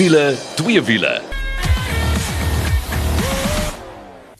wiele, twee wiele.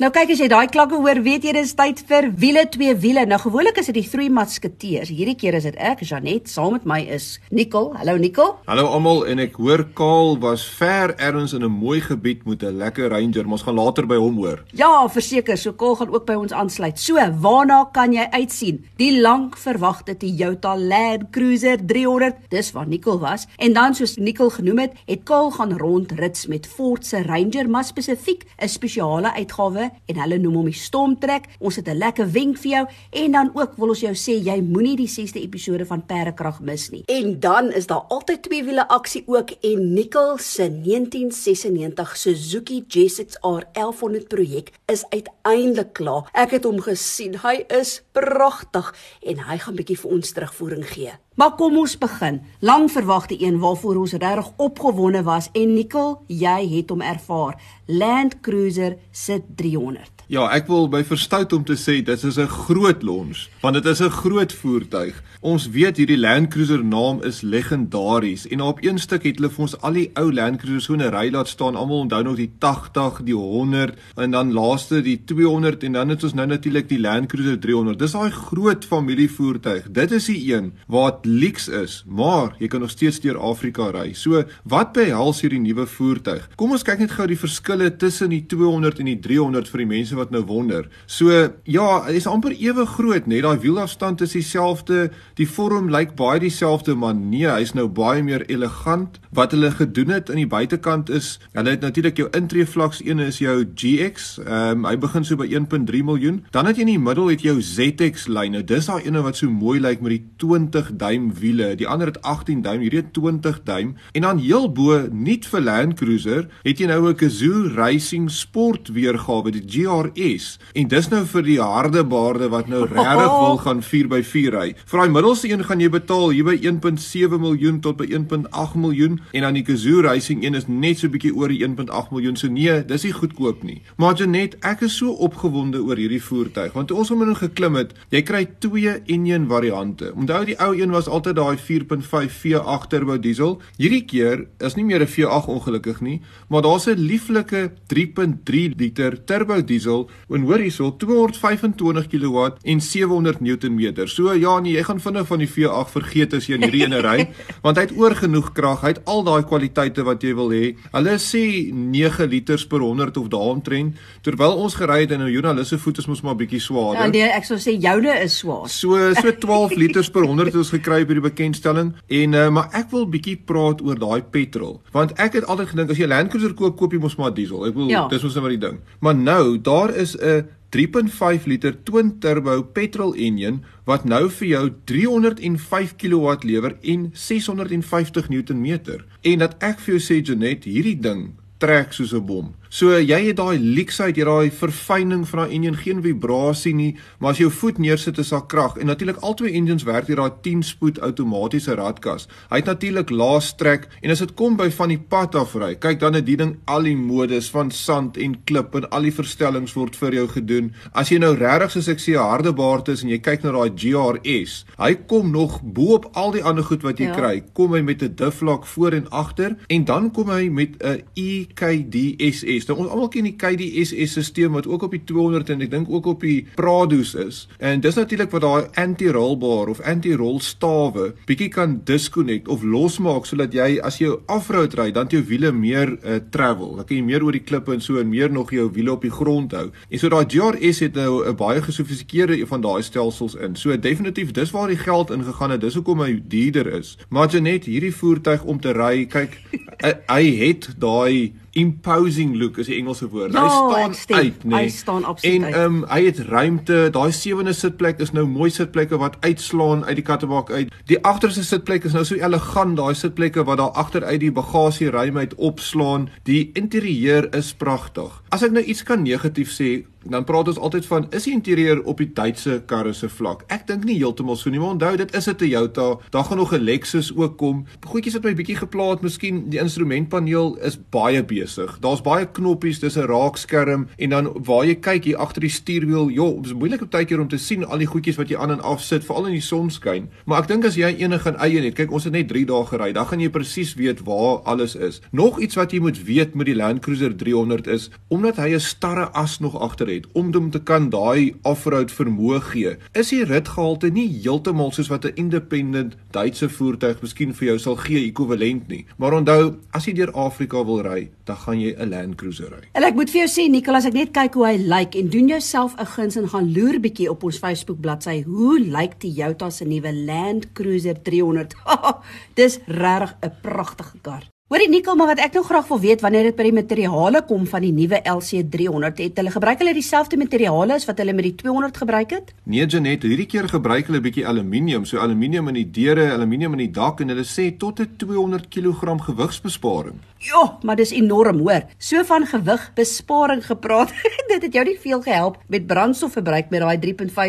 Nou kyk as jy daai klanke hoor, weet jy dis tyd vir wiele twee wiele. Nou gewoonlik is dit die drie masketeers. Hierdie keer is dit ek, Janet, saam met my is Nicole. Hallo Nicole. Hallo almal en ek hoor Kaal was ver ergens in 'n mooi gebied met 'n lekker Ranger. Ons gaan later by hom hoor. Ja, verseker, so Kaal gaan ook by ons aansluit. So, waarna kan jy uitsien? Die lank verwagte Toyota Land Cruiser 300. Dis waar Nicole was. En dan soos Nicole genoem het, het Kaal gaan rondrits met Ford se Ranger, maar spesifiek 'n spesiale uitgawe en hulle noem hom die Stormtrek. Ons het 'n lekker wenk vir jou en dan ook wil ons jou sê jy moenie die 6de episode van Perdekrag mis nie. En dan is daar altyd twee wiele aksie ook en Nicole se 1996 Suzuki GSX-R 1100 projek is uiteindelik klaar. Ek het hom gesien. Hy is pragtig en hy gaan bietjie vir ons terugvoering gee. Maar kom ons begin. Lang verwagte een waarvoor ons regtig opgewonde was en Nicole, jy het hom ervaar. Land Cruiser se 300. Ja, ek wil by verstout om te sê dit is 'n groot lons, want dit is 'n groot voertuig. Ons weet hierdie Land Cruiser naam is legendaries en op een stuk het hulle vir ons al die ou Land Cruisers so 'n ry laat staan. Almal onthou nog die 80, die 100 en dan laaste die 200 en dan het ons nou natuurlik die Land Cruiser 300. Dis daai groot familievoertuig. Dit is die een wat leeks is, maar jy kan nog steeds deur Afrika ry. So, wat behels hierdie nuwe voertuig? Kom ons kyk net gou die verskille tussen die 200 en die 300 vir die mense wat nou wonder. So ja, hy is amper ewe groot, net daai wielafstand is dieselfde, die vorm lyk baie dieselfde, maar nee, hy's nou baie meer elegant. Wat hulle gedoen het aan die buitekant is, hulle het natuurlik jou intree vlaks een is jou GX, ehm um, hy begin so by 1.3 miljoen. Dan het jy in die middel het jou ZX lyne. Dis daai ene wat so mooi lyk met die 20 duim wiele. Die ander het 18 duim, hierdie het 20 duim. En dan heel bo, nuut vir Land Cruiser, het jy nou 'n Kazoo Racing Sport weergawe, die GR S en dis nou vir die harde baarde wat nou regtig wil gaan 4x4 ry. Vir daai middelste een gaan jy betaal hier by 1.7 miljoen tot by 1.8 miljoen en dan die Kazoo Racing een is net so bietjie oor die 1.8 miljoen. So nee, dis nie goedkoop nie. Maar Janet, ek is so opgewonde oor hierdie voertuig want toe ons hom in geklim het, jy kry twee enjin variante. Onthou die ou een was altyd daai 4.5 V8 turbo diesel. Hierdie keer is nie meer 'n V8 ongelukkig nie, maar daar's 'n lieflike 3.3 liter turbo diesel en hoor hierso 225 kW en 700 Nm. So ja nee, jy gaan vinnig van die V8 vergeet as jy in hierdie ene ry, want hy het oor genoeg krag, hy het al daai kwaliteite wat jy wil hê. Hulle sê 9 liters per 100 of daaromtrent, terwyl ons gery het en nou joernaliste voet is mos maar bietjie swaarder. Ja nee, ek sou sê joune is swaar. So so 12 liters per 100 het ons gekry by die bekendstelling en uh, maar ek wil bietjie praat oor daai petrol, want ek het altyd gedink as jy 'n Land Cruiser koop, koop jy mos maar diesel. Ek wil ja. dis mos nou maar die ding. Maar nou, daar is 'n 3.5 liter twin turbo petrol enjin wat nou vir jou 305 kW lewer en 650 Nm. En dat ek vir jou sê Janet, hierdie ding trek soos 'n bom. So jy het daai leksheid, jy daai verfyning van daai enjin, geen vibrasie nie, maar as jy jou voet neersit is daar krag. En natuurlik albei engines werk deur daai 10 spoed outomatiese radkas. Hy het natuurlik laaste trek en as dit kom by van die pad af ry, kyk dan het die ding al die modes van sand en klip en al die verstellings word vir jou gedoen. As jy nou regtig soos ek sê harde baard is en jy kyk na daai GRS, hy kom nog bo op al die ander goed wat jy ja. kry. Kom hy met 'n difflak voor en agter en dan kom hy met 'n EKDSS KDS. Nou ons almal ken die KDSS stelsel wat ook op die 200 en ek dink ook op die Prado's is. En dis natuurlik wat daai anti-rollbar of anti-roll stawe bietjie kan disconnect of losmaak sodat jy as jy afroad ry, dan jou wiele meer uh, travel. Dan kan jy meer oor die klippe en so en meer nog jou wiele op die grond hou. En so daai GRS het nou 'n baie gesofistikeerde van daai stelsels in. So definitief dis waar die geld ingegaan het. Dis hoekom hy duurder is. Maar net hierdie voertuig om te ry, kyk, hy het daai imposing look is die Engelse woord. Ja, hy staan uit, nee. Hy staan absoluut. En ehm um, hy het ruimte. Daai sewende sitplek is nou mooi sitplekke wat uitslaan uit die kattebak uit. Die agterste sitplek is nou so elegant, daai sitplekke wat daar agter uit die bagasieruim uit opslaan. Die interieur is pragtig. As ek nou iets kan negatief sê, dan praat ons altyd van is die interieur op die Duitse karre se vlak. Ek dink nie heeltemal so nie, maar onthou dit is 'n Toyota. Daar gaan nog 'n Lexus ook kom. Goedjies wat my bietjie geplaat, miskien die instrumentpaneel is baie besig. Daar's baie knoppies, dis 'n raakskerm en dan waar jy kyk hier agter die stuurwiel, joh, dit is moeilik op tydjie om te sien al die goedjies wat jy aan en af sit, veral in die son skyn. Maar ek dink as jy enige gaan eie net, kyk ons het net 3 dae gery, dan gaan jy presies weet waar alles is. Nog iets wat jy moet weet met die Land Cruiser 300 is, omdat hy 'n starre as nog agter het om hom te kan daai off-road vermoë gee, is die ritgehalte nie heeltemal soos wat 'n independent Duitse voertuig miskien vir jou sal gee ekwivalent nie. Maar onthou, as jy deur Afrika wil ry, dan gaan jy 'n Land Cruiser ry. En ek moet vir jou sê Nicolas, ek net kyk hoe hy lyk like, en doen jouself 'n guns en gaan loer bietjie op ons Facebook bladsy. Hoe lyk die Toyota se nuwe Land Cruiser 300? Dis regtig 'n pragtige kar. Hoorie Nikkel, maar wat ek nou graag wil weet wanneer dit by die materiale kom van die nuwe LC300, het hulle gebruik hulle dieselfde materiale as wat hulle met die 200 gebruik het? Nee, Janet, hierdie keer gebruik hulle 'n bietjie aluminium, so aluminium in die deure, aluminium in die dak en hulle sê tot 'n 200 kg gewigsbesparing. Ja, maar dis enorm, hoor. So van gewigbesparing gepraat. dit het jou nie veel gehelp met brandstofverbruik met daai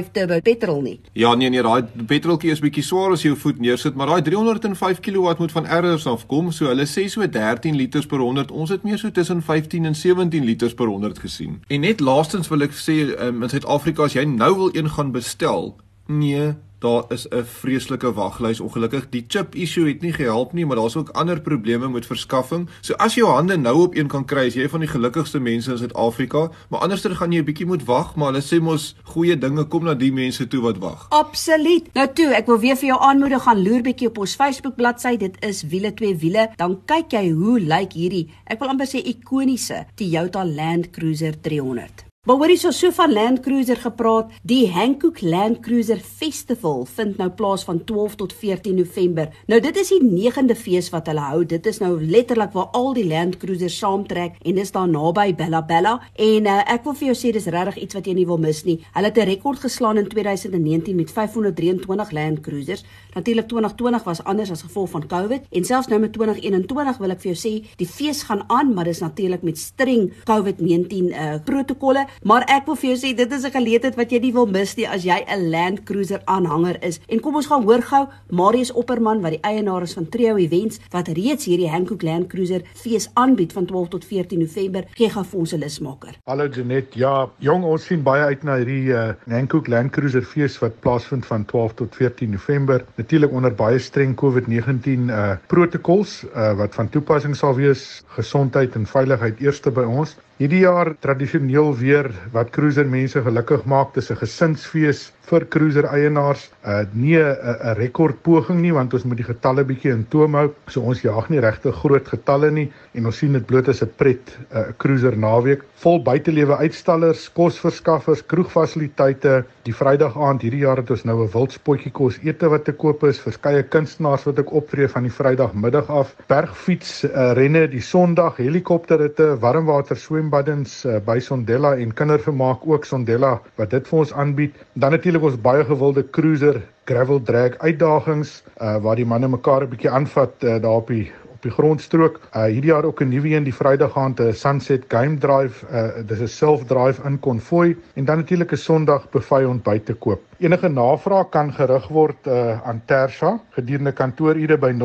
3.5 turbo petrol nie. Ja, nee nee, daai petrolkie is bietjie swaar as jy jou voet neersit, maar daai 305 kW moet van ergers af kom, so hulle sê so 13 liters per 100. Ons het meer so tussen 15 en 17 liters per 100 gesien. En net laastens wil ek sê um, in Suid-Afrika as jy nou wil een gaan bestel, nee, daar is 'n vreeslike waglys. Ongelukkig die chip issue het nie gehelp nie, maar daar's ook ander probleme met verskaffing. So as jou hande nou op een kan kry, is jy van die gelukkigste mense in Suid-Afrika, maar anderster gaan jy 'n bietjie moet wag, maar hulle sê mos goeie dinge kom na die mense toe wat wag. Absoluut. Nou toe, ek wil weer vir jou aanmoedig gaan loer bietjie op ons Facebook bladsy. Dit is wiele twee wiele. Dan kyk jy hoe lyk hierdie, ek wil amper sê ikoniese Toyota Land Cruiser 300. Maar hoorie so so van Land Cruiser gepraat. Die Hankook Land Cruiser Festival vind nou plaas van 12 tot 14 November. Nou dit is die 9de fees wat hulle hou. Dit is nou letterlik waar al die Land Cruisers saamtrek en dis daar naby Bella Bella en uh, ek wil vir jou sê dis regtig iets wat jy nie wil mis nie. Hulle het 'n rekord geslaan in 2019 met 523 Land Cruisers. Natuurlik 2020 was anders as gevolg van COVID en selfs nou met 2021 wil ek vir jou sê die fees gaan aan, maar dis natuurlik met streng COVID-19 uh, protokolle Maar ek wil vir jou sê dit is 'n geleentheid wat jy nie wil mis nie as jy 'n Land Cruiser aanhanger is. En kom ons gaan hoor gou Marius Opperman wat die eienaar is van Trio Events wat reeds hierdie Hankook Land Cruiser fees aanbied van 12 tot 14 November. Gee gou vir ons 'n lusmaker. Hallo Janet. Ja, jong, ons sien baie uit na hierdie uh, Hankook Land Cruiser fees wat plaasvind van 12 tot 14 November. Natuurlik onder baie streng COVID-19 uh protokols uh wat van toepassing sal wees. Gesondheid en veiligheid eerste by ons. Hierdie jaar tradisioneel weer wat cruiser mense gelukkig maak, dis 'n gesinsfees vir cruiser eienaars. Uh nie 'n 'n rekordpoging nie want ons moet die getalle bietjie in toom hou. So ons jaag nie regte groot getalle nie en ons sien dit bloot as 'n pret 'n uh, cruiser naweek vol buitelewe uitstallers, kosverskaffers, kroegfasiliteite. Die Vrydag aand hierdie jaar het ons nou 'n wildspotjie kos ete wat te koop is, verskeie kunstenaars wat ek optree van die Vrydagmiddag af, bergfiets uh, renne die Sondag, helikopterritte, warmwater swembaddens uh, by Sondela en kindervermaak ook Sondela wat dit vir ons aanbied. Dan natuurlik ons baie gewilde cruiser gravel drag uitdagings uh, waar die manne mekaar 'n bietjie aanvat uh, daar op die op die grondstrook. Uh hierdie jaar ook 'n nuwe een die Vrydag aand 'n Sunset Game Drive. Uh dis 'n self-drive in konvoi en dan natuurlik 'n Sondag buffet ontbyt te koop. Enige navraag kan gerig word uh aan Tersha gedurende kantoorure by 0724870000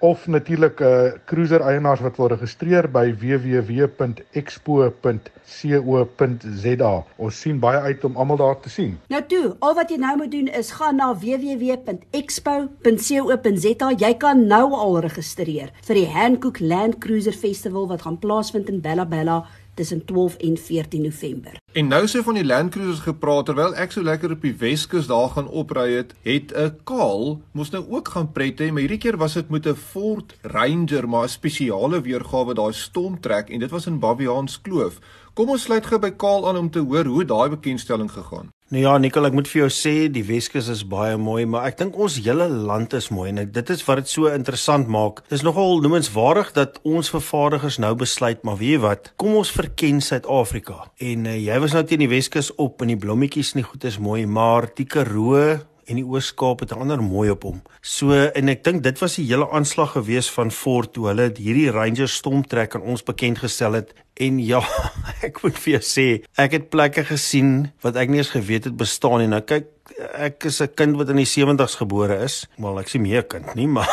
of natuurlik uh cruiser eienaars wat wil registreer by www.expo.co.za. Ons sien baie uit om almal daar te sien. Nou toe, al wat jy nou moet doen is gaan na www.expo.co.za. Jy kan nou al registreer vir die Hankook Land Cruiser Festival wat gaan plaasvind in Bella Bella tussen 12 en 14 November. En nou sê van die Land Cruisers gepraat terwyl ek so lekker op die Weskus daar gaan opry het, het 'n Kaal moes nou ook gaan pret hê, maar hierdie keer was dit met 'n Ford Ranger, maar 'n spesiale weergawe daai stomtrek en dit was in Babiaans Kloof. Kom ons sluit gou by Kaal aan om te hoor hoe daai bekendstelling gegaan. Nou ja, Nikkel, ek moet vir jou sê die Weskus is baie mooi, maar ek dink ons hele land is mooi en dit is wat dit so interessant maak. Dis nogal noemenswaardig dat ons vervaardigers nou besluit, maar weet jy wat? Kom ons verken Suid-Afrika. En uh, jy was nou teen die Weskus op en die blommetjies nie goed is mooi, maar die Karoo en die Oos-Kaap het 'n ander mooi op hom. So en ek dink dit was die hele aanslag gewees van Ford toe hulle hierdie Ranger Stormtrek aan ons bekend gestel het en ja, ek moet vir jou sê, ek het plekke gesien wat ek nie eens geweet het bestaan nie. Nou kyk, ek is 'n kind wat in die 70's gebore is. Wel, ek sê meer kind nie, maar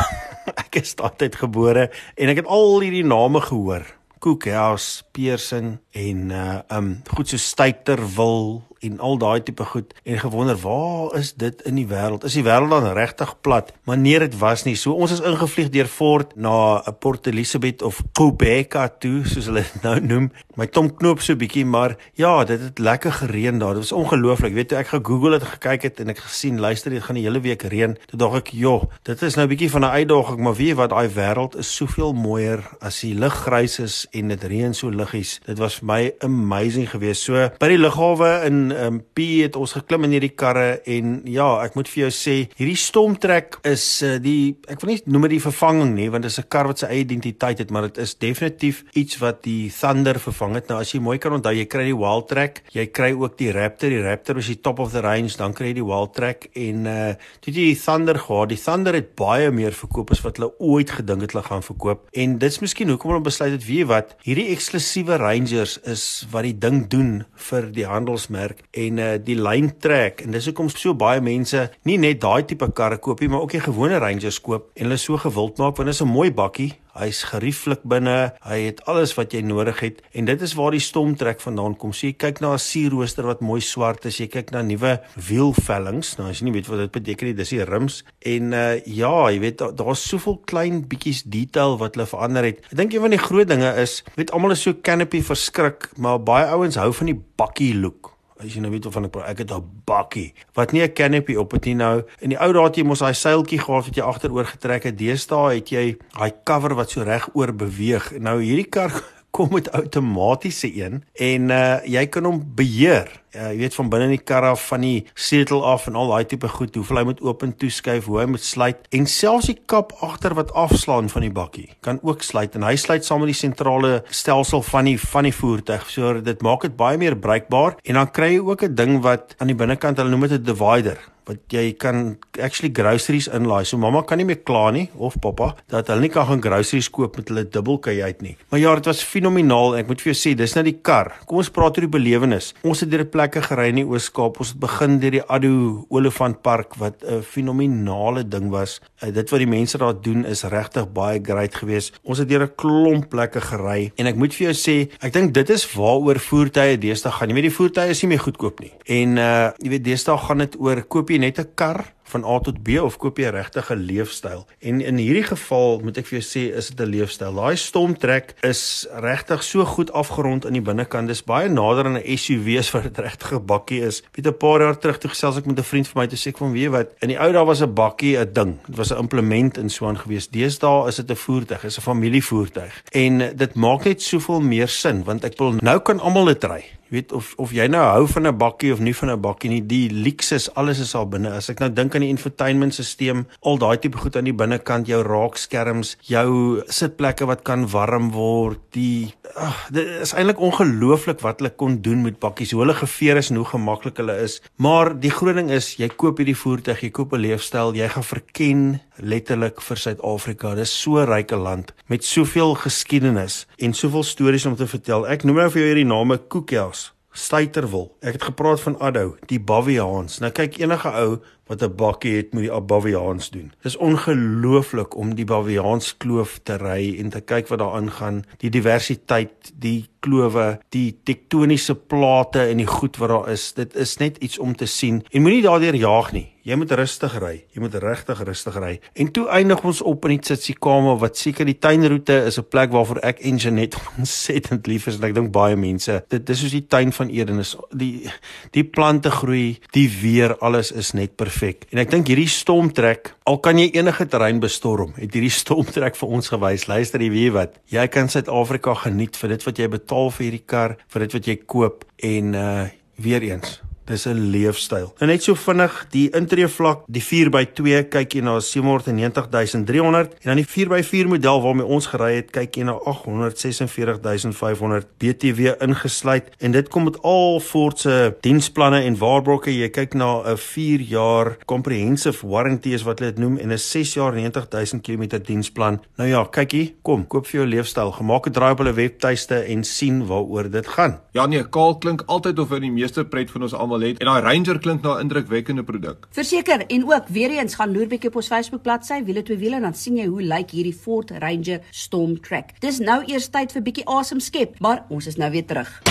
ek is daardie gebore en ek het al hierdie name gehoor. Cookhouse, Pearson en uh um goed so Styterwil en al daai tipe goed en gewonder waar is dit in die wêreld? Is die wêreld dan regtig plat? Maar nee, dit was nie. So ons is ingevlieg deur Fort na 'n Port Elizabeth of Quebec toe, soos hulle dit nou noem. My tom knoop so bietjie, maar ja, dit het lekker gereën daar. Dit was ongelooflik. Weet jy, ek gegoogel het gekyk het en ek gesien, luister, dit gaan die hele week reën. Toe dink ek, "Joh, dit is nou bietjie van 'n uitdaging, maar weet jy wat, daai wêreld is soveel mooier as die lug grys is en dit reën so liggies. Dit was vir my amazing geweest. So by die lughawe in um, P het ons geklim in hierdie karre en ja, ek moet vir jou sê, hierdie Stormtrek is uh, die ek wil nie noem dit vervanging nie, want dit is 'n kar wat sy eie identiteit het, maar dit is definitief iets wat die Thunder vervang het. Nou as jy mooi kan onthou, jy kry die Wildtrak, jy kry ook die Raptor. Die Raptor is die top of the range, dan kry jy die Wildtrak en uh toe jy die Thunder gehad. Die Thunder het baie meer verkoop as wat hulle ooit gedink het hulle gaan verkoop. En dit's miskien hoekom hulle besluit het, weet jy wat, hierdie eksklusiewe Rangers is wat die ding doen vir die handelsmerk en uh die line track en dis hoekom so baie mense nie net daai tipe karre koop nie, maar ook die gewone Rangers koop en hulle so gewild maak want dit is 'n mooi bakkie. Hy's gerieflik binne. Hy het alles wat jy nodig het en dit is waar die stomtrek vandaan kom. So jy kyk na 'n sierrooster wat mooi swart is. Jy kyk na nuwe wielvellings. Nou as jy nie weet wat dit beteken nie, dis die rims. En uh ja, jy weet daar's daar soveel klein bietjies detail wat hulle verander het. Ek dink een van die groot dinge is, weet almal is so canopy verskrik, maar baie ouens hou van die bakkie look. As jy nou weet van ek ek het 'n bakkie wat nie 'n canopy op het nie nou. In die ou dae het jy mos daai seiltjie gehad wat jy agteroor getrek het. Deesdae het jy daai cover wat so reg oor beweeg. Nou hierdie kar kom met outomatiese een en uh jy kan hom beheer. Uh, jy weet van binne in die kar af van die setel af en al daai tipe goed, hoeveel hy moet oop en toeskuif, hoe hy moet sluit en selfs die kap agter wat afslaan van die bakkie kan ook sluit en hy sluit saam met die sentrale stelsel van die van die voertuig. So dit maak dit baie meer bruikbaar en dan kry jy ook 'n ding wat aan die binnekant hulle noem dit 'n divider wat jy kan actually groceries inlaai. So mamma kan nie meer kla nie of pappa dat hulle nie kan gaan groceries koop met hulle dubbelkajuit nie. Maar ja, dit was fenomenaal. Ek moet vir jou sê, dis net die kar. Kom ons praat oor die belewenis. Ons het deur 'n plekke gery in die Oos-Kaap. Ons het begin deur die Addo Olifantpark wat 'n fenominale ding was. Uh, dit wat die mense daar doen is regtig baie great geweest. Ons het deur 'n klomp plekke gery en ek moet vir jou sê, ek dink dit is waaroor voertuie deesdae gaan. Jy weet die voertuie is nie meer goedkoop nie. En uh jy weet deesdae gaan dit oor koop jy net 'n kar van A tot B of koop jy regtig 'n leefstyl? En in hierdie geval moet ek vir jou sê is dit 'n leefstyl. Daai Stormtrek is regtig so goed afgerond aan die binnekant. Dis baie nader aan 'n SUV as wat dit regtig 'n bakkie is. Weet 'n paar jaar terug toe gesels ek met 'n vriend van my toe sê ek van weet wat, in die ou dae was 'n bakkie 'n ding. Dit was 'n implement in so 'n gewees. Deesdae is dit 'n voertuig, is 'n familievoertuig. En dit maak net soveel meer sin want ek wil nou kan almal dit ry. Jy weet of of jy nou hou van 'n bakkie of nie van 'n bakkie nie, die luksus, alles is al binne. As ek nou dink aan die infotainmentstelsel, al daai tipe goed aan die binnekant, jou raakskerms, jou sitplekke wat kan warm word, die ag, dit is eintlik ongelooflik wat hulle kon doen met bakkies. Hoe hulle geveer is en hoe gemaklik hulle is. Maar die groot ding is, jy koop hierdie voertuig, jy koop 'n leefstyl, jy gaan verken letterlik vir Suid-Afrika. Dis so ryke land met soveel geskiedenis en soveel stories om te vertel. Ek noem nou vir jou hierdie name Koekies. Styterwil. Ek het gepraat van Addo, die Baviaans. Nou kyk enige ou wat 'n bakkie het met die Baviaans doen. Dis ongelooflik om die Baviaans kloof te ry en te kyk wat daar aangaan, die diversiteit, die klowe, die tektoniese plate en die goed wat daar is. Dit is net iets om te sien. En moenie daardeur jaag nie. Jy moet rustig ry. Jy moet regtig rustig ry. En toe eindig ons op in die Tsitsikamma wat seker die tuinroete is 'n plek waarvoor ek en Janet ontsettend lief is en ek dink baie mense. Dit dis soos die tuin van Eden is. Die die plante groei, die weer, alles is net perfek. En ek dink hierdie stormtrek, al kan jy enige terrein bestorm, het hierdie stormtrek vir ons gewys. Luister jy weet wat? Jy kan Suid-Afrika geniet vir dit wat jy betaal vir hierdie kar, vir dit wat jy koop en uh weer eens Dis 'n leefstyl. En net so vinnig, die intree vlak, die 4x2 kyk jy na 790300 en dan die 4x4 model waarmee ons gery het, kyk jy na 846500 BTW ingesluit en dit kom met al Ford se diensplanne en waarborge. Jy kyk na 'n 4 jaar comprehensive warranty is wat hulle dit noem en 'n 6 jaar 90000 km diensplan. Nou ja, kyk hier, kom, koop vir jou leefstyl. Gemaak 'n draai op hulle webtuiste en sien waaroor dit gaan. Ja nee, Kaal klink altyd of hy die meeste pret van ons almal het en daai Ranger klink na 'n indrukwekkende produk. Verseker en ook weer eens gaan loer bietjie op ons Facebook bladsy wiele twee wiele dan sien jy hoe lyk hierdie Ford Ranger Storm Track. Dis nou eers tyd vir bietjie asem skep, maar ons is nou weer terug.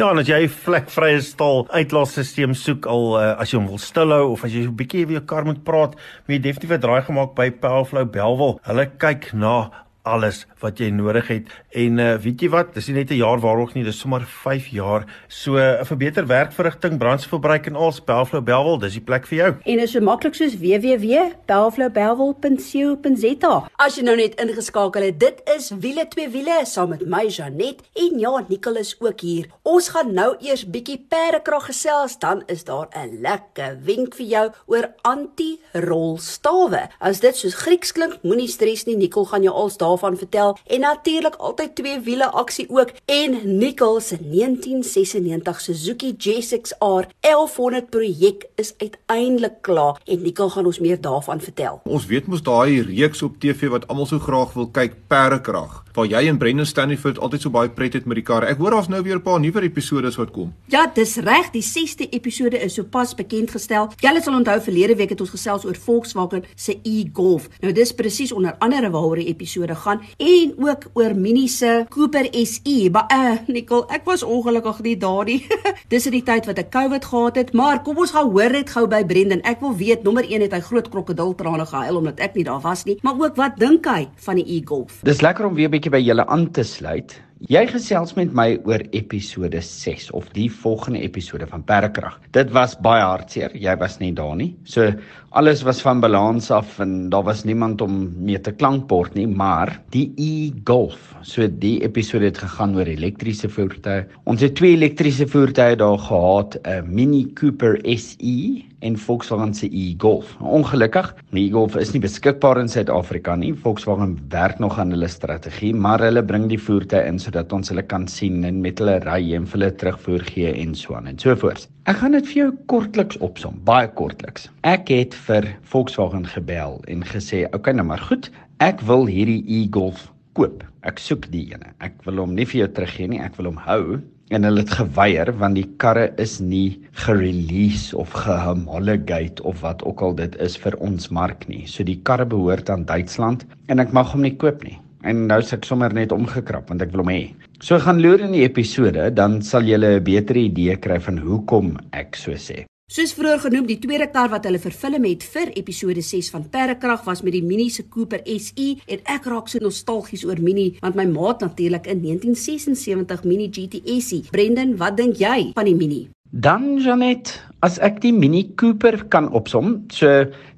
Ja, en as jy 'n vlekvrye staal uitlaatstelsel soek al uh, as jy hom wil stilhou of as jy so 'n bietjie weer jou kar moet praat, moet jy definitief 'n draai gemaak by Powerflow Belwel. Hulle kyk na alles wat jy nodig het. En uh, weet jy wat? Dis nie net 'n jaar waarog nie dis sommer 5 jaar. So uh, vir beter werkverrigting brandstofverbruik en al Bellflow Belwel dis die plek vir jou. En is so maklik soos www.bellflowbelwel.co.za as jy nou net ingeskakel het dit is wiele twee wiele saam met my Janet en ja Nicholas ook hier. Ons gaan nou eers bietjie perdekrag gesels dan is daar 'n lekker wenk vir jou oor anti-rolstawe. As dit soos Grieks klink moenie stres nie Nicol gaan jou als daarvan vertel en natuurlik altyd twee wiele aksie ook en Nicole se 1996 Suzuki GSX-R 1100 projek is uiteindelik klaar en Nicole gaan ons meer daarvan vertel. Ons weet mos daai reeks op TV wat almal so graag wil kyk, Perdekrag waar jy en Brendan Stanleyford altyd so baie pret het met die kar. Ek hoor daar's nou weer 'n paar nuwer episode wat kom. Ja, dis reg, die 6de episode is sopas bekend gestel. Julle sal onthou verlede week het ons gesels oor Volkswagen se e-Golf. Nou dis presies onder andere waaroor die episode gaan en ook oor Mini se Cooper SE. Maar eh uh, Nicole, ek was ongelukkig nie daar nie. dis in die tyd wat ek COVID gehad het, maar kom ons gaan hoor net gou by Brendan. Ek wil weet nommer 1 het hy groot krokodiltrane gehuil omdat ek nie daar was nie, maar ook wat dink hy van die e-Golf? Dis lekker om weer bietjie by julle aan te sluit. Jy gesels met my oor episode 6 of die volgende episode van Perdekrag. Dit was baie hartseer. Jy was nie daar nie. So alles was van balans af en daar was niemand om mee te klankbord nie, maar die e-Golf. So die episode het gegaan oor elektriese voertuie. Ons het twee elektriese voertuie daar gehad, 'n Mini Cooper SE en Volkswagen se e-Golf. Ongelukkig, die e-Golf is nie beskikbaar in Suid-Afrika nie. Volkswagen werk nog aan hulle strategie, maar hulle bring die voertuie in sodat ons hulle kan sien en met hulle ry en hulle terugvoer gee en so aan en so voort. Ek gaan dit vir jou kortliks opsom, baie kortliks. Ek het vir Volkswagen gebel en gesê, "Oké, okay, nou maar goed, ek wil hierdie e-Golf koop. Ek soek die ene. Ek wil hom nie vir jou teruggee nie, ek wil hom hou." en hulle het geweier want die karre is nie gerelease of gehomologate of wat ook al dit is vir ons mark nie. So die karre behoort aan Duitsland en ek mag hom nie koop nie. En nou sit sommer net omgekrap want ek wil hom hê. So gaan loer in die episode, dan sal jy 'n beter idee kry van hoekom ek so sê. Soos vroeër genoem, die tweede kar wat hulle vervilm het vir episode 6 van Perdekrag was met die Mini se Cooper SE en ek raak so nostalgies oor Mini want my maat natuurlik in 1976 Mini GTS. Brendan, wat dink jy van die Mini? Dan Janet, as ek die Mini Cooper kan opsom, so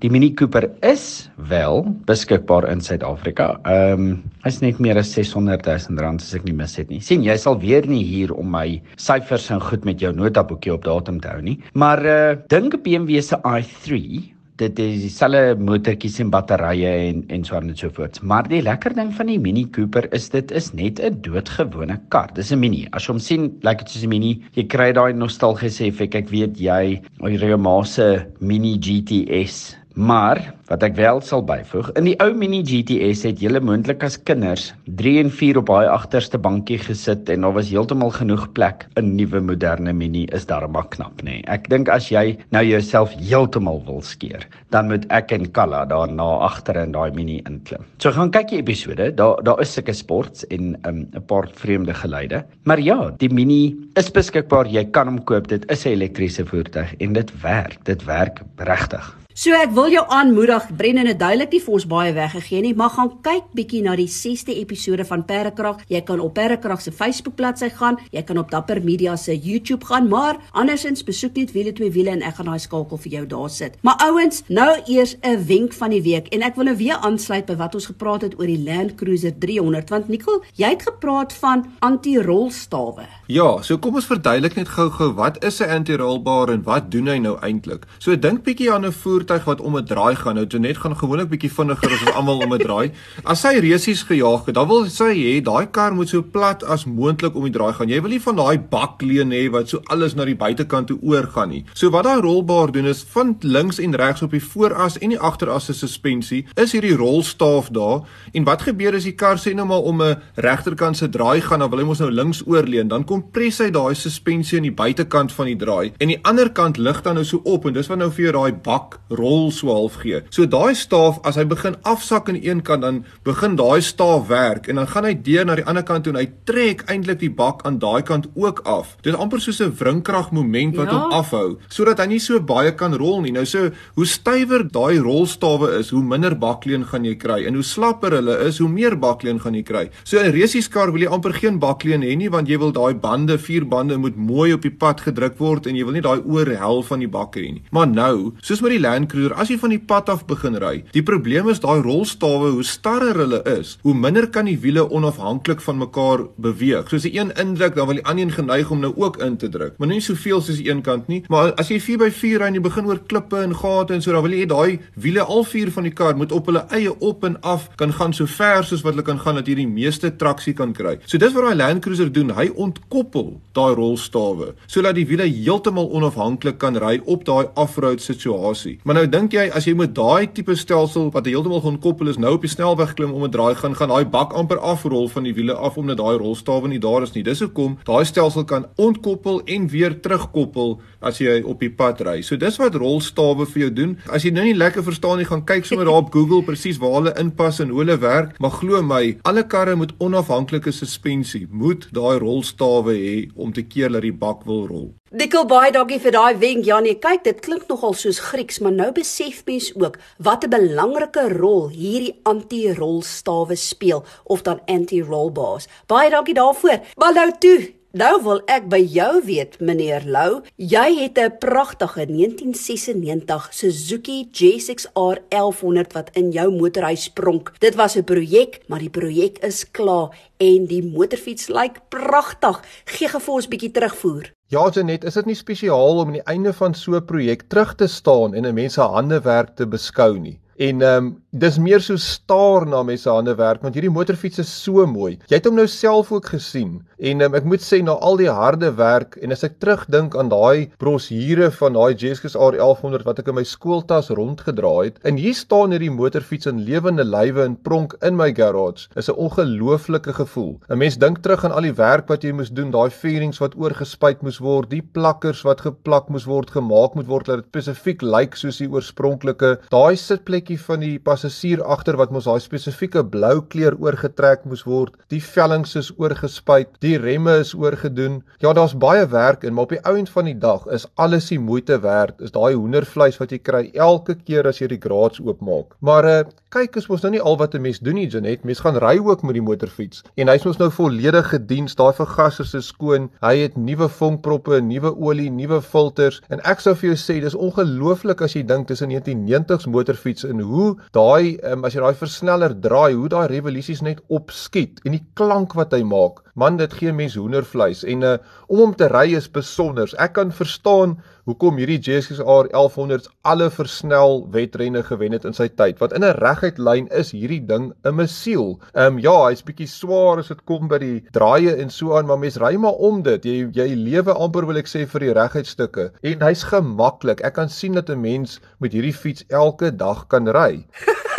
die Mini Cooper is wel beskikbaar in Suid-Afrika. Ehm um, hy's net meer as 600 000 rand as ek nie mis het nie. sien jy sal weer nie hier om my syfers en goed met jou notaboekie op datum te hou nie. Maar uh dink BMW se i3 dit is dieselfde motortjies en batterye en en so aan en so voort. Maar die lekker ding van die Mini Cooper is dit is net 'n doodgewone kar. Dis 'n Mini. As jy hom sien, lyk dit soos 'n Mini. Jy kry daai nostalgiese effek. Ek weet jy, ou Remase Mini GTS Maar wat ek wel sal byvoeg, in die ou Mini GTS het julle moontlik as kinders 3 en 4 op daai agterste bankie gesit en daar was heeltemal genoeg plek. 'n Nuwe moderne Mini is darem knap, nê. Nee. Ek dink as jy nou jouself heeltemal wil skeer, dan moet ek en Kalla daarna agter in daai Mini inklim. So gaan kyk die episode. Daar daar is sulke sports en 'n um, paar vreemde geluide. Maar ja, die Mini is beskikbaar. Jy kan hom koop. Dit is 'n elektriese voertuig en dit werk. Dit werk regtig. So ek wil jou aanmoedig, Brendan het duidelik nie vir ons baie weggegee nie, maar gaan kyk bietjie na die 6de episode van Perdekrag. Jy kan op Perdekrag se Facebook bladsy gaan, jy kan op Dapper Media se YouTube gaan, maar andersins besoek net wiele twee wiele en ek gaan daai skakel vir jou daar sit. Maar ouens, nou eers 'n wenk van die week en ek wil nou weer aansluit by wat ons gepraat het oor die Land Cruiser 300 want Nicole, jy het gepraat van anti-rolstawe. Ja, so kom ons verduidelik net gou-gou wat is 'n anti-rolbaar en wat doen hy nou eintlik? So dink bietjie aan 'n voertuig wat om 'n draai gaan. Nou Janet gaan gewoonlik bietjie vinniger as ons almal om 'n draai. As sy resies gejaag het, dan wil sy hê daai kar moet so plat as moontlik om die draai gaan. Jy wil nie van daai bakleen hê wat so alles na die buitekant toe oorgaan nie. So wat daai rolbaar doen is van links en regs op die vooras en die agteras se suspensie is hierdie rolstaaf daar. En wat gebeur as die kar sê nou maar om 'n regterkant se draai gaan, dan wil hy mos nou links oorleun, dan kompres hy daai suspensie aan die buitekant van die draai en die ander kant lig dan nou so op en dis wat nou vir jou daai bak rol so half gee. So daai staaf as hy begin afsak aan een kant dan begin daai staaf werk en dan gaan hy deur na die ander kant toe en hy trek eintlik die bak aan daai kant ook af. Dit is amper soos 'n wringkrag moment wat ja. hom afhou sodat hy nie so baie kan rol nie. Nou so hoe stywer daai rolstawe is, hoe minder bakleen gaan jy kry en hoe slapper hulle is, hoe meer bakleen gaan jy kry. So 'n resieskar wil jy amper geen bakleen hê nie want jy wil daai bande, vier bande moet mooi op die pad gedruk word en jy wil nie daai oorhel van die bak hê nie. Maar nou, soos met die Land Cruiser, as jy van die pad af begin ry, die probleem is daai rolstawe, hoe starrer hulle is, hoe minder kan die wiele onafhanklik van mekaar beweeg. Soos die een indruk, dan wil die ander geneig om nou ook in te druk. Maar nie soveel soos die een kant nie, maar as jy 4x4 ry en jy begin oor klippe en gate en so, dan wil jy daai wiele al vier van die kar moet op hulle eie op en af kan gaan so ver soos wat hulle kan gaan dat jy die meeste traksie kan kry. So dis wat daai Land Cruiser doen, hy ontkoppel daai rolstawe sodat die wiele heeltemal onafhanklik kan ry op daai off-road situasie. Maar nou dink jy as jy met daai tipe stelsel wat heeltemal gekoppel is nou op die snelweg klim om 'n draai gaan gaan daai bak amper afrol van die wiele af omdat daai rolstawe nie daar is nie. Dis hoekom daai stelsel kan ontkoppel en weer terugkoppel as jy op die pad ry. So dis wat rolstawe vir jou doen. As jy nou nie lekker verstaan nie, gaan kyk sommer daar op Google presies waar hulle inpas en hoe hulle werk, maar glo my, alle karre met onafhanklike suspensie moet daai rolstawe hê om te keer dat die bak wil rol. Dikkel baie dankie vir daai wenk Janie. Kyk, dit klink nogal soos Grieks, maar nou besef mens ook wat 'n belangrike rol hierdie anti-rolstawe speel of dan anti-rollbars. Baie dankie daarvoor. Maar nou toe, Nou wil ek by jou weet, meneer Lou, jy het 'n pragtige 1996 Suzuki GSX-R 1100 wat in jou motorhuis pronk. Dit was 'n projek, maar die projek is klaar en die motorfiets lyk pragtig. Gee 'n bietjie terugvoer. Ja, Janet, is dit nie spesiaal om aan die einde van so 'n projek terug te staan en 'n mens se handewerk te beskou nie? En ehm um, dis meer so staar na mense hande werk want hierdie motorfiets is so mooi. Jy het hom nou self ook gesien en um, ek moet sê na al die harde werk en as ek terugdink aan daai brosjure van daai GSX R1100 wat ek in my skooltas rondgedra het en hier staan hierdie motorfiets in lewende lywe en pronk in my garage. Is 'n ongelooflike gevoel. 'n Mens dink terug aan al die werk wat jy moes doen, daai fairings wat oorgespuit moes word, die plakkers wat geplak moes word, gemaak moet word dat dit spesifiek lyk like soos die oorspronklike. Daai sitplekkie van die passasier agter wat mos daai spesifieke blou kleur oorgetrek moes word. Die vellings is oorgespuit, die remme is oorgedoen. Ja, daar's baie werk en maar op die ouend van die dag is alles die moeite werd. Is daai hoendervleis wat jy kry elke keer as jy die graads oopmaak. Maar uh kyk, is mos nou nie al wat 'n mens doen nie, Janet. Mens gaan ry ook met die motorfiets en hy's mos nou volledig gediens. Daai vergassers is skoon. Hy het nuwe vonkproppe, nuwe olie, nuwe filters en ek sou vir jou sê dis ongelooflik as jy dink dis 'n 1990s motorfiets en hoe daai um, as jy daai versneller draai, hoe daai revolusies net opskiet en die klank wat hy maak. Man, dit gee mens hoendervleis en uh, om hom te ry is besonder. Ek kan verstaan hoekom hierdie GSX-R 1100s alle versnel wedrenne gewen het in sy tyd. Want in 'n reguit lyn is hierdie ding 'n mesiel. Ehm um, ja, hy's bietjie swaar as dit kom by die draaie en so aan, maar mens ry maar om dit. Jy jy lewe amper wil ek sê vir die reguit stukke en hy's gemaklik. Ek kan sien dat 'n mens met hierdie fiets elke dag kan ry.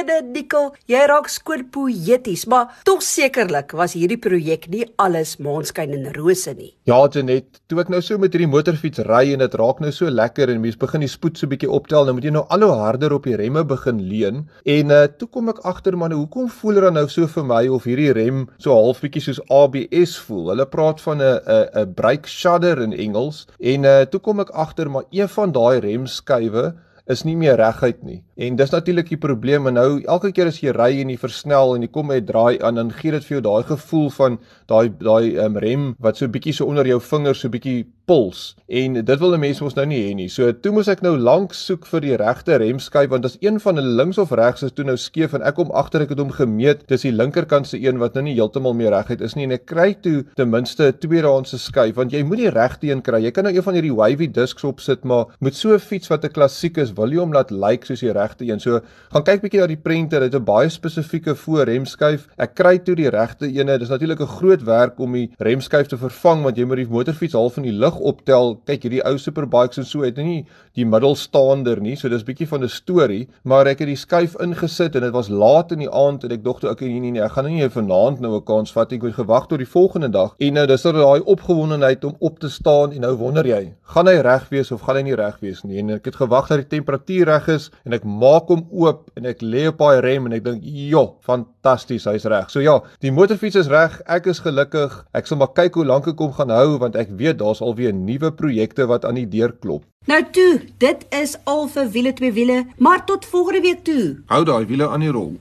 Jene Nikkel, jy raak skoon poëties, maar tog sekerlik was hierdie projek nie alles maanskyn en rose nie. Ja, Janet, toe ek nou so met hierdie motorfiets ry en dit raak nou so lekker en mens begin die spoed so bietjie optel, nou moet jy nou al hoe harder op die remme begin leun en uh, toe kom ek agter man, hoekom voel dit nou so vir my of hierdie rem so half bietjie soos ABS voel? Hulle praat van 'n 'n 'n brake shudder in Engels en uh, toe kom ek agter maar een van daai remskuwe is nie meer reguit nie. En dis natuurlik die probleem en nou elke keer as jy ry en jy versnel en jy kom met draai aan dan gee dit vir jou daai gevoel van daai daai um, rem wat so bietjie so onder jou vingers so bietjie puls en dit wil 'n mens mos nou nie hê nie. So toe moes ek nou lank soek vir die regte remskyf want as een van hulle links of regs is toe nou skeef en ek kom agter ek het hom gemeet dis die linkerkant se een wat nou nie heeltemal meer reguit is nie en ek kry toe ten minste 'n tweedehandse skuif want jy moet die regte een kry. Jy kan nou een van hierdie wavy discs opsit maar met so 'n fiets wat 'n klassiek is wil jy hom laat lyk like soos die regte een. So gaan kyk bietjie na die prenter. Dit het 'n baie spesifieke voorremskyf. Ek kry toe die regte een. Dit is natuurlik 'n groot werk om die remskyf te vervang want jy moet die motorfiets half in die lug optel. Kyk, hierdie ou superbikes en so het nie die middelstaander nie. So dis bietjie van 'n storie, maar ek het die skuif ingesit en dit was laat in die aand en ek dink toe ek nee nee nee, ek gaan nou nie vanaand nou 'n kans vat. Ek moet gewag tot die volgende dag. En nou dis daai opgewondenheid om op te staan en nou wonder jy, gaan hy reg wees of gaan hy nie reg wees nie? En ek het gewag dat die temperatuur reg is en ek maak hom oop en ek lê op daai rem en ek dink, "Jo, fantasties, hy's reg." So ja, die motorfiets is reg. Ek is gelukkig. Ek sal maar kyk hoe lank ek hom gaan hou want ek weet daar's alweer nuwe projekte wat aan die deur klop. Nou toe, dit is al vir wiele twee wiele, maar tot volgende week toe. Hou daai wiele aan die rol.